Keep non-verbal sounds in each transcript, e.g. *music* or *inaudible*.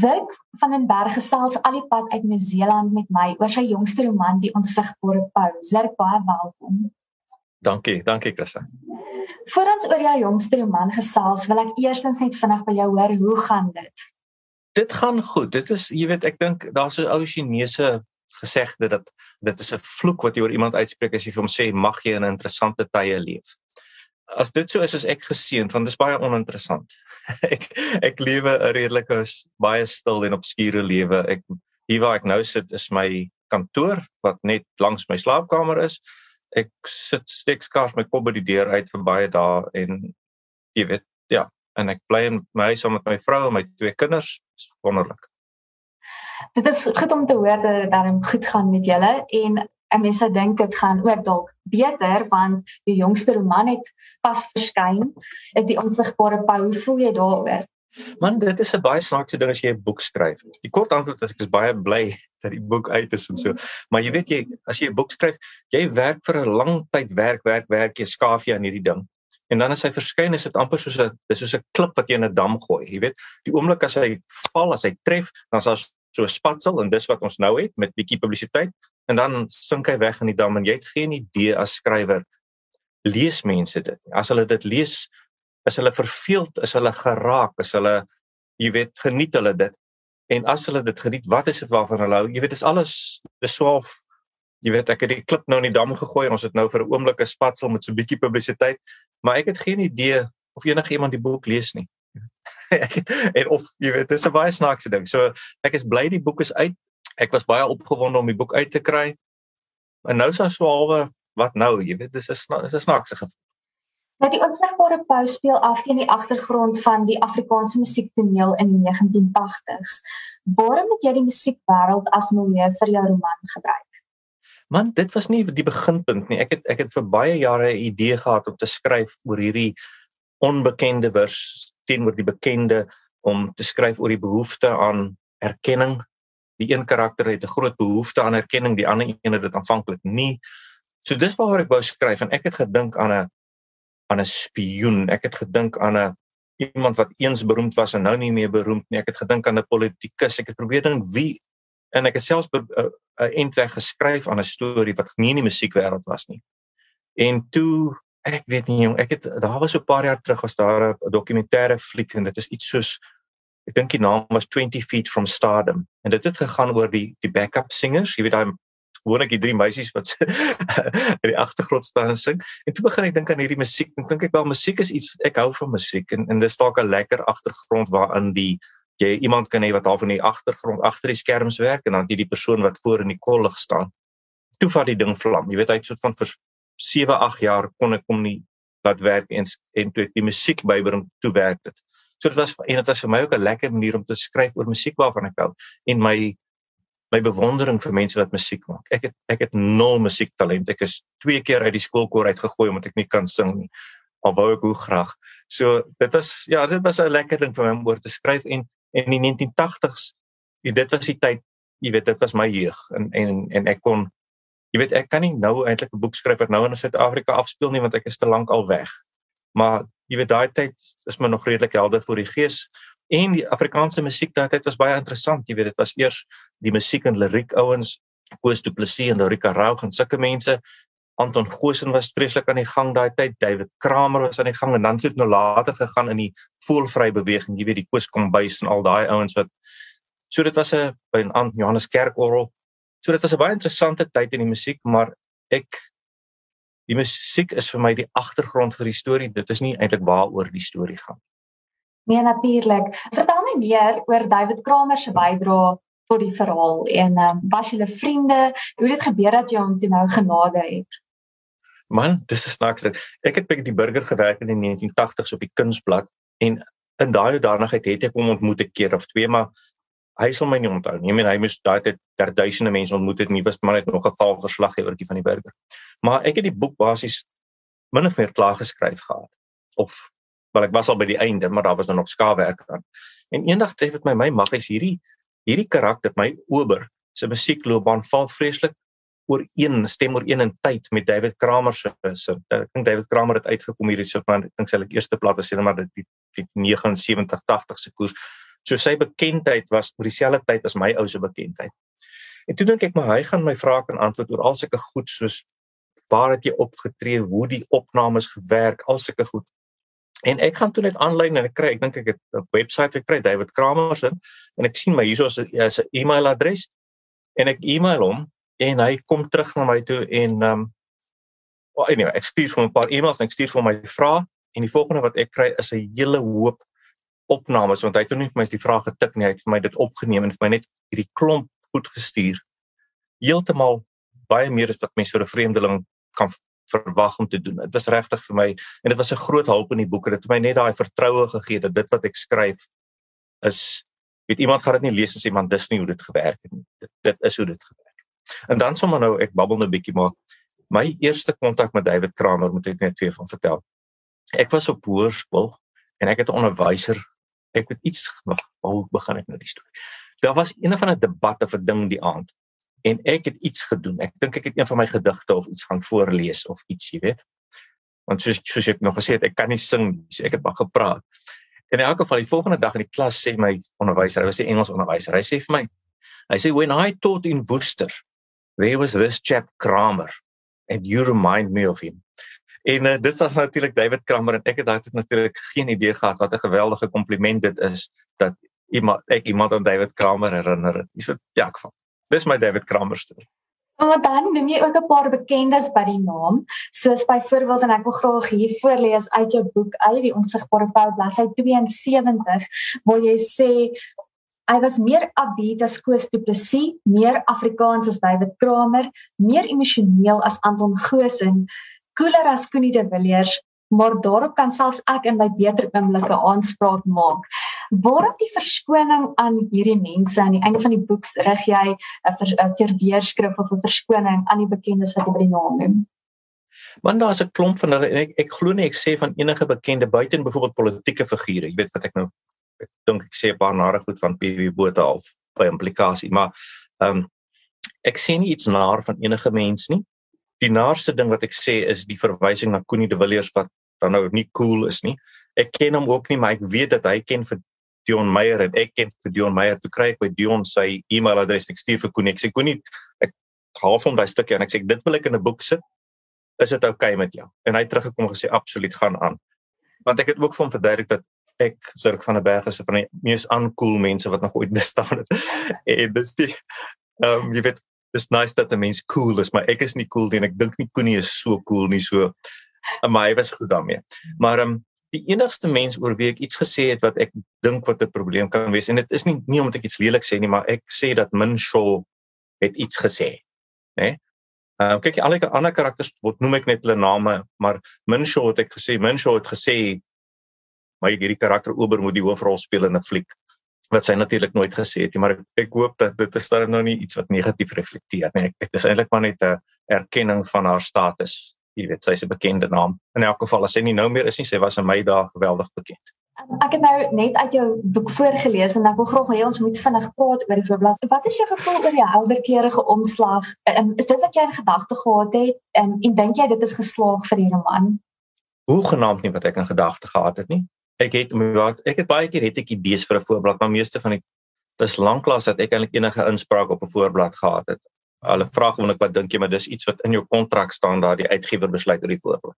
Zirk van den Berg gesels al die pad uit Nieu-Seeland met my oor sy jongste roman Die Onsigbare Pou. Zirk, baie welkom. Dankie, dankie Christa. Voor ons oor jou jongste roman gesels, wil ek eerstens net vinnig by jou hoor, hoe gaan dit? Dit gaan goed. Dit is, jy weet, ek dink daar's 'n ou Chinese gesegde dat dit is 'n vloek wat jy oor iemand uitspreek as jy vir hom sê mag jy in interessante tye leef as dit so is as ek geseën want dit is baie oninteressant. *laughs* ek ek lewe 'n redelike baie stil en obskure lewe. Ek hier waar ek nou sit is my kantoor wat net langs my slaapkamer is. Ek sit steek skaars my kop by die deur uit vir baie dae en jy weet ja, en ek bly in my huis saam met my vrou en my twee kinders. Wonderlik. Dit is goed om te hoor dat dit dan goed gaan met julle en 'n mens sou dink dit gaan ook dalk beter want die jongste roman het pas verskyn. Dit die onsigbare. Hoe voel jy daaroor? Man, dit is 'n baie snaakse ding as jy 'n boek skryf. Die kort antwoord is ek is baie bly *laughs* dat die boek uit is en so. Maar jy weet jy, as jy 'n boek skryf, jy werk vir 'n lang tyd, werk, werk, werk, jy skaaf jy aan hierdie ding. En dan as hy verskyn, is dit amper soos 'n dis soos 'n klip wat jy in 'n dam gooi. Jy weet, die oomblik as hy val, as hy tref, dan is daar so 'n spatsel en dis wat ons nou het met bietjie publisiteit en dan sink hy weg in die dam en jy het geen idee as skrywer lees mense dit as hulle dit lees is hulle verveeld is hulle geraak is hulle jy weet geniet hulle dit en as hulle dit geniet wat is dit waarvan hulle hou jy weet dis alles dis swaalf jy weet ek het die klip nou in die dam gegooi ons het nou vir 'n oomblik 'n spatsel met so 'n bietjie publisiteit maar ek het geen idee of enige iemand die boek lees nie *laughs* en of jy weet dis 'n baie snaakse ding. So ek is bly die boek is uit. Ek was baie opgewonde om die boek uit te kry. En nou is daar so halwe wat nou, jy weet dis 'n dis 'n snaakse gevoel. Nou die onsigbare pou speel af teen die agtergrond van die Afrikaanse musiektoneel in die 1980s. Waarom het jy die musiekwêreld as milieu vir jou roman gebruik? Man, dit was nie die beginpunt nie. Ek het ek het vir baie jare 'n idee gehad om te skryf oor hierdie onbekende vers teenoor die bekende om te skryf oor die behoefte aan erkenning. Die een karakter het 'n groot behoefte aan erkenning, die ander een het dit aanvanklik nie. So dis waaroor ek wou skryf en ek het gedink aan 'n aan 'n spioen. Ek het gedink aan 'n iemand wat eens beroemd was en nou nie meer beroemd nie. Ek het gedink aan 'n politikus. Ek het probeer dink wie en ek het selfs 'n eindweg geskryf aan 'n storie wat nie in die musiekwêreld was nie. En toe ek weet nie jong, ek het daar was so 'n paar jaar terug was daar 'n dokumentêre fliek en dit is iets soos ek dink die naam was 20 feet from stardom en dit het gegaan oor die die backup singers, jy weet daai gewoonlik die drie meisies wat *laughs* in die agtergrond staan en sing. En toe begin ek dink aan hierdie musiek en dink ek wel musiek is iets ek hou van musiek en en dis dalk 'n lekker agtergrond waarin die jy iemand kan hê wat half in die agtergrond agter die skerms werk en dan jy die persoon wat voor in die kollig staan. Toe vat die ding vlam. Jy weet hy het so 'n van 7 8 jaar kon ek hom nie laat werk en en toe ek die musiek bybring toe werk dit. So dit was en dit was vir my ook 'n lekker manier om te skryf oor musiek waarvan ek hou en my my bewondering vir mense wat musiek maak. Ek het ek het nul musiektalent. Ek is twee keer uit die skoolkoor uitgegooi omdat ek nie kan sing nie. Al wou ek hoe graag. So dit was ja, dit was 'n lekker ding vir my om oor te skryf en en in die 1980s dit was die tyd, jy weet, dit was my jeug en en en ek kon jy weet ek kan nie nou eintlik 'n boek skryf wat nou in Suid-Afrika afspeel nie want ek is te lank al weg. Maar jy weet daai tyd is my nog redelik helder voor die gees en die Afrikaanse musiek daai tyd was baie interessant. Jy weet dit was eers die musiek en liriek ouens Koos Du Plessis en Rika Raug en sulke mense. Anton Goosen was vreeslik aan die gang daai tyd. David Kramer was aan die gang en dan het nou later gegaan in die voelvry beweging. Jy weet die Koos Kombuis en al daai ouens wat so dit was 'n by 'n Johannes Kerkorrel So dit was 'n baie interessante tyd in die musiek, maar ek die musiek is vir my die agtergrond vir die storie. Dit is nie eintlik waaroor die storie gaan. Nee, natuurlik. Vertel my meer oor David Kramer se bydrae tot die verhaal en um, was julle vriende? Hoe het dit gebeur dat jy hom toe nou genade het? Man, dis is snaaks. Ek het by die burger gewerk in die 1980s op die kunsblad en in daai danigheid het ek hom ontmoet 'n keer of twee, maar hy sal my nie onthou nie. Ek meen hy moes daai tyd ter duisende mense ontmoet het en nie was maar net nog 'n valverslag gee oortjie van die burger. Maar ek het die boek basies min of meer klaar geskryf gehad. Of wel ek was al by die einde, maar daar was nog skaafwerk aan. En eendag tref dit my my mag is hierdie hierdie karakter, my ober se musiekloopbaan val vreeslik oor een stem oor een in tyd met David Kramer se se ek dink David Kramer het uitgekom hierdie so van ek dink sy het eerste plat was sien maar die, die 79 80 se koers So sy bekendheid was oor dieselfde tyd as my ou se bekendheid. En toe dink ek maar hy gaan my vra kan antwoord oor al sulke goed soos waar het jy opgetree, hoe die opnames gewerk, al sulke goed. En ek gaan toe net aanlyn en ek kry, ek dink ek het 'n webwerf ek kry David Kramer se en ek sien my hierso is 'n e-mailadres en ek e-mail hom en hy kom terug na my toe en ehm um, well, anyway, ek stuur hom 'n paar e-mails en ek stuur vir my vrae en die volgende wat ek kry is 'n hele hoop opnames want hy het nie vir my die vrae getik nie, hy het vir my dit opgeneem en vir my net hierdie klomp goed gestuur. Heeltemal baie meer as wat mense vir 'n vreemdeling kan verwag om te doen. Dit was regtig vir my en dit was 'n groot hulp in die boek. Dit het my net daai vertroue gegee dat dit wat ek skryf is weet iemand gaan dit nie lees as iemand dis nie hoe dit gewerk het nie. Dit, dit is hoe dit gewerk. En dan sommer nou ek babbel 'n bietjie maar my eerste kontak met David Kramer moet ek net vir van vertel. Ek was op hoërskool en ek het 'n onderwyser ek het iets wag, hoe begin ek nou die storie? Daar was een van 'n debat of 'n ding die aand en ek het iets gedoen. Ek dink ek het een van my gedigte of iets gaan voorlees of iets, jy weet. Want soos soos ek nog gesê het, ek kan nie sing nie, so ek het maar gepraat. En in elk geval die volgende dag in die klas sê my onderwyser, hy was 'n Engels onderwyser, hy sê vir my, hy sê when I taught in Worcester, there was this chap Kramer and you remind me of him. En uh, dis was natuurlik David Kramer en ek het tyd natuurlik geen idee gehad wat 'n geweldige kompliment dit is dat iemand ek iemand aan David Kramer herinner. Dis wat ja, ek van. Dis my David Kramer storie. Maar dan noem jy ook 'n paar bekendes by die naam, soos byvoorbeeld en ek wil graag hier voorlees uit jou boek uit die onsigbare pad bladsy 72 waar jy sê hy was meer abiet as Koos Du Plessis, meer Afrikaans as David Kramer, meer emosioneel as Anton Goosen koeler as Koenie de Villiers, maar daarop kan selfs ek in my beter oomblikke aanspraak maak. Waarop die verskoning aan hierdie mense aan die einde van die boek rig jy 'n verweerskrif of 'n verskoning aan die bekendes wat jy by die naam noem? Want daar's 'n klomp van hulle en ek ek glo nie ek sê van enige bekende buiten byvoorbeeld politieke figure. Jy weet wat ek nou ek dink ek sê 'n paar nare goed van PW Botha of by implikasie, maar ehm um, ek sien nie iets naar van enige mens nie die naaste ding wat ek sê is die verwysing na Koenie de Villiers wat dan nou nie cool is nie. Ek ken hom ook nie, maar ek weet dat hy ken vir Dion Meyer en ek ken vir Dion Meyer. Toe kry ek by Dion sy e-mailadres ek stuur vir Koenie. Ek sê Koenie, ek haal hom daai stukkie en ek sê dit wil ek in 'n boek sit. Is dit oukei okay met jou? En hy het teruggekom gesê absoluut gaan aan. Want ek het ook vir hom verduidelik dat ek Sirk van der Berg is van die mees uncool mense wat nog ooit bestaan het. *laughs* en dis die ehm um, jy weet dis nice dat 'n mens cool is, maar ek is nie cool nie en ek dink nie Koenie is so cool nie so. Maar hy was goed daarmee. Maar ehm um, die enigste mens oor wie ek iets gesê het wat ek dink wat 'n probleem kan wees en dit is nie nie omdat ek iets lelik sê nie, maar ek sê dat Minshaw het iets gesê, né? Nee? Uh, kyk al die ander karakters word noem ek net hulle name, maar Minshaw het ek gesê, Minshaw het gesê my hierdie karakter Ober moet die hoofrol speel in 'n fliek wat sy natuurlik nooit gesê het nie maar ek, ek hoop dat dit is dan nou nie iets wat negatief reflekteer nie ek dit is eintlik maar net 'n erkenning van haar status jy weet sy's 'n bekende naam in elk geval as sy nie nou meer is nie sy was in my dae geweldig bekend um, Ek het nou net uit jou boek voorgeles en ek wil graag hê ons moet vinnig praat oor die voorblad. Wat is jou gevoel oor die helderkleurige omslag? En is dit wat jy in gedagte gehad het en en dink jy dit is geslaag vir die roman? Hoe genaamd nie wat ek in gedagte gehad het nie ek het ek het baie keer het ek idees vir 'n voorblad, maar meeste van die dis lanklaas dat ek eintlik enige inspraak op 'n voorblad gehad het. Hulle vra gewoonlik wat dink jy, maar dis iets wat in jou kontrak staan daar die uitgewer besluit oor die voorblad.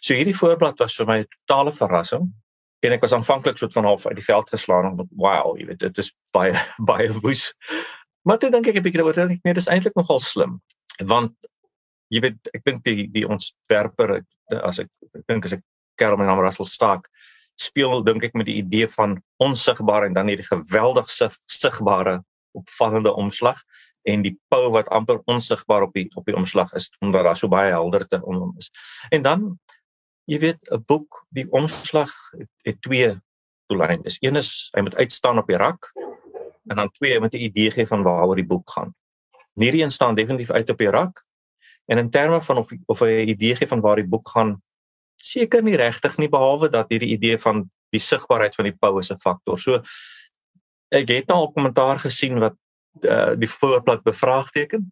So hierdie voorblad was vir my 'n totale verrassing en ek was aanvanklik soort van half uit die veld geslaan om wow, jy weet, dit is baie *laughs* baie woes. Maar toe dink ek 'n bietjie daaroor dink ek nee, dis eintlik nogal slim. Want jy weet, ek dink die die ontwerper as ek ek dink as ek my naam Russell Stark speel dink ek met die idee van onsigbaar en dan hierdie geweldig sigbare opvallende omslag en die pou wat amper onsigbaar op die op die omslag is omdat daar so baie helderte om hom is. En dan jy weet 'n boek die omslag het, het twee doeleinde. Dis een is hy moet uitstaan op die rak en dan twee hy moet 'n idee gee van waaroor die boek gaan. Hierdie een staan definitief uit op die rak en in terme van of of hy 'n idee gee van waar die boek gaan seker nie regtig nie behalwe dat hierdie idee van die sigbaarheid van die poue se faktor. So ek het al kommentaar gesien wat uh, die voorblad bevraagteken,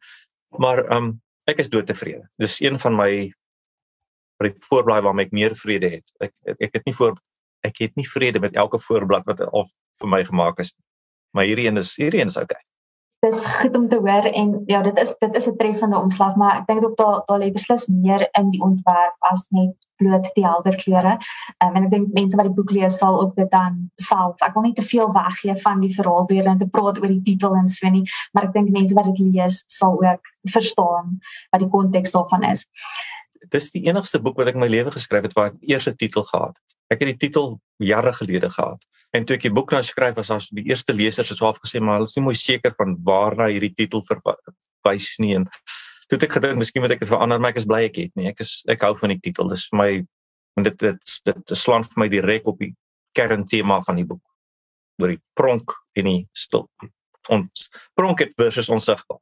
maar um ek is doodtevrede. Dis een van my die voorblaai waarmee ek meer vrede het. Ek ek het nie voor ek het nie vrede met elke voorblad wat al vir my gemaak is. Maar hierdie een is hierdie een is okay dis goed om te hoor en ja dit is dit is 'n treffende omslag maar ek dink ook daar daar lê beslis meer in die ontwerp as net bloot die helder kleure. Um, en ek dink mense wat die boek lees sal ook dit dan self. Ek wil nie te veel weggee van die verhaal deur om te praat oor die titel en so nie, maar ek dink mense wat dit lees sal ook verstaan wat die konteks daarvan is. Dis die enigste boek wat ek in my lewe geskryf het waar ek eers 'n titel gehad het. Ek het die titel jare gelede gehad. En toe ek die boek nou skryf was as die eerste lesers het swaaf gesê maar hulle is nie mooi seker van waarna hierdie titel verwys nie en toe het ek gedink miskien moet ek dit verander maar ek is bly ek het nie. Ek is ek hou van die titel. Dis vir my en dit dit dit, slaan vir my direk op die kerntema van die boek oor die pronk en die stil. Ons pronk het versus onsigbaar.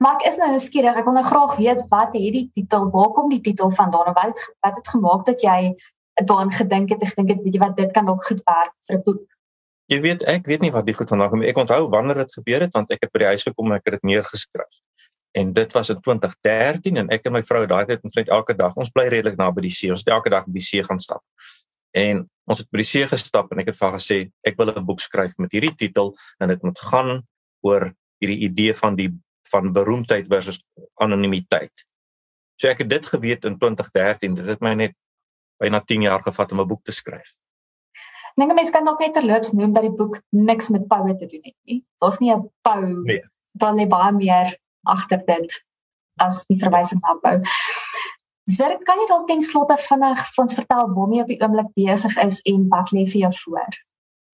Maar ek is nou nuuskierig. Ek wil nou graag weet wat het die titel, waar kom die titel vandaan? Wat wat het gemaak dat jy daaraan gedink het, ek dink dit weet jy wat dit kan dalk goed werk vir 'n boek. Jy weet ek weet nie wat die goed vandag kom. Ek onthou wanneer dit gebeur het want ek het by die huis gekom en ek het dit neergeskryf. En dit was in 2013 en ek en my vrou daai tyd omtrent elke dag. Ons bly redelik naby die see. Ons het elke dag by die see gaan stap. En ons het by die see gestap en ek het vir haar gesê ek wil 'n boek skryf met hierdie titel en dit moet gaan oor hierdie idee van die van beroemdheid versus anonimiteit. So ek het dit geweet in 2013. Dit het my net byna 10 jaar gevat om 'n boek te skryf. Dink 'n mens kan dalk net terloops noem dat die boek niks met poue te doen het nie. Daar's nie 'n pou nee. dan lê baie meer agter dit as die verwysing na pou. Zer kan jy dalk ten slotte vinnig vir ons vertel waarmee jy op die oomblik besig is en wat lê vir jou voor?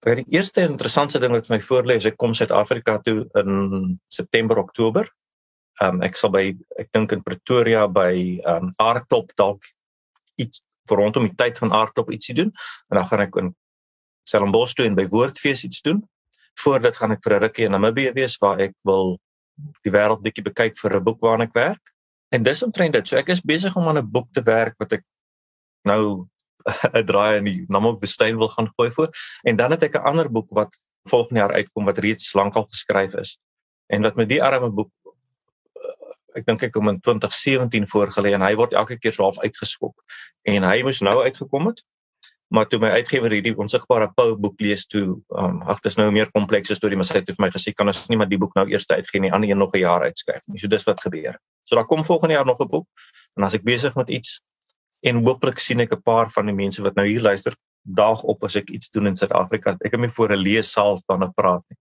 Vir die eerste interessante ding wat my voorlê is ek kom Suid-Afrika toe in September Oktober. Um ek sal by ek dink in Pretoria by um Aardklop dalk iets vir rondom die tyd van aardklop ietsie doen en dan gaan ek in Stellenbosch toe en by Woordfees iets doen. Voordat gaan ek vir 'n rukkie in Namibië wees waar ek wil die wêreld bietjie bekyk vir 'n boek waarna ek werk. En dis omtrent dit. So ek is besig om aan 'n boek te werk wat ek nou *laughs* 'n draai in die Namibwoestyn wil gaan gooi voor en dan het ek 'n ander boek wat volgende jaar uitkom wat reeds lankal geskryf is. En wat met die arme boek ek dink ek hom in 2017 voorgelê en hy word elke keer so half uitgeskop. En hy moes nou uitgekom het. Maar toe my uitgewer hierdie onsigbare Pau boek lees toe, um, ag dis nou 'n meer komplekse storie, maar hy het vir my gesê kan ons nie maar die boek nou eers uitgee nie, ander een nog 'n jaar uitskryf nie. So dis wat gebeur. So daar kom volgende jaar nog 'n boek en as ek besig met iets en hooplik sien ek 'n paar van die mense wat nou hier luister daag op as ek iets doen in Suid-Afrika. Ek het my voor 'n leessaal staan en praat nie.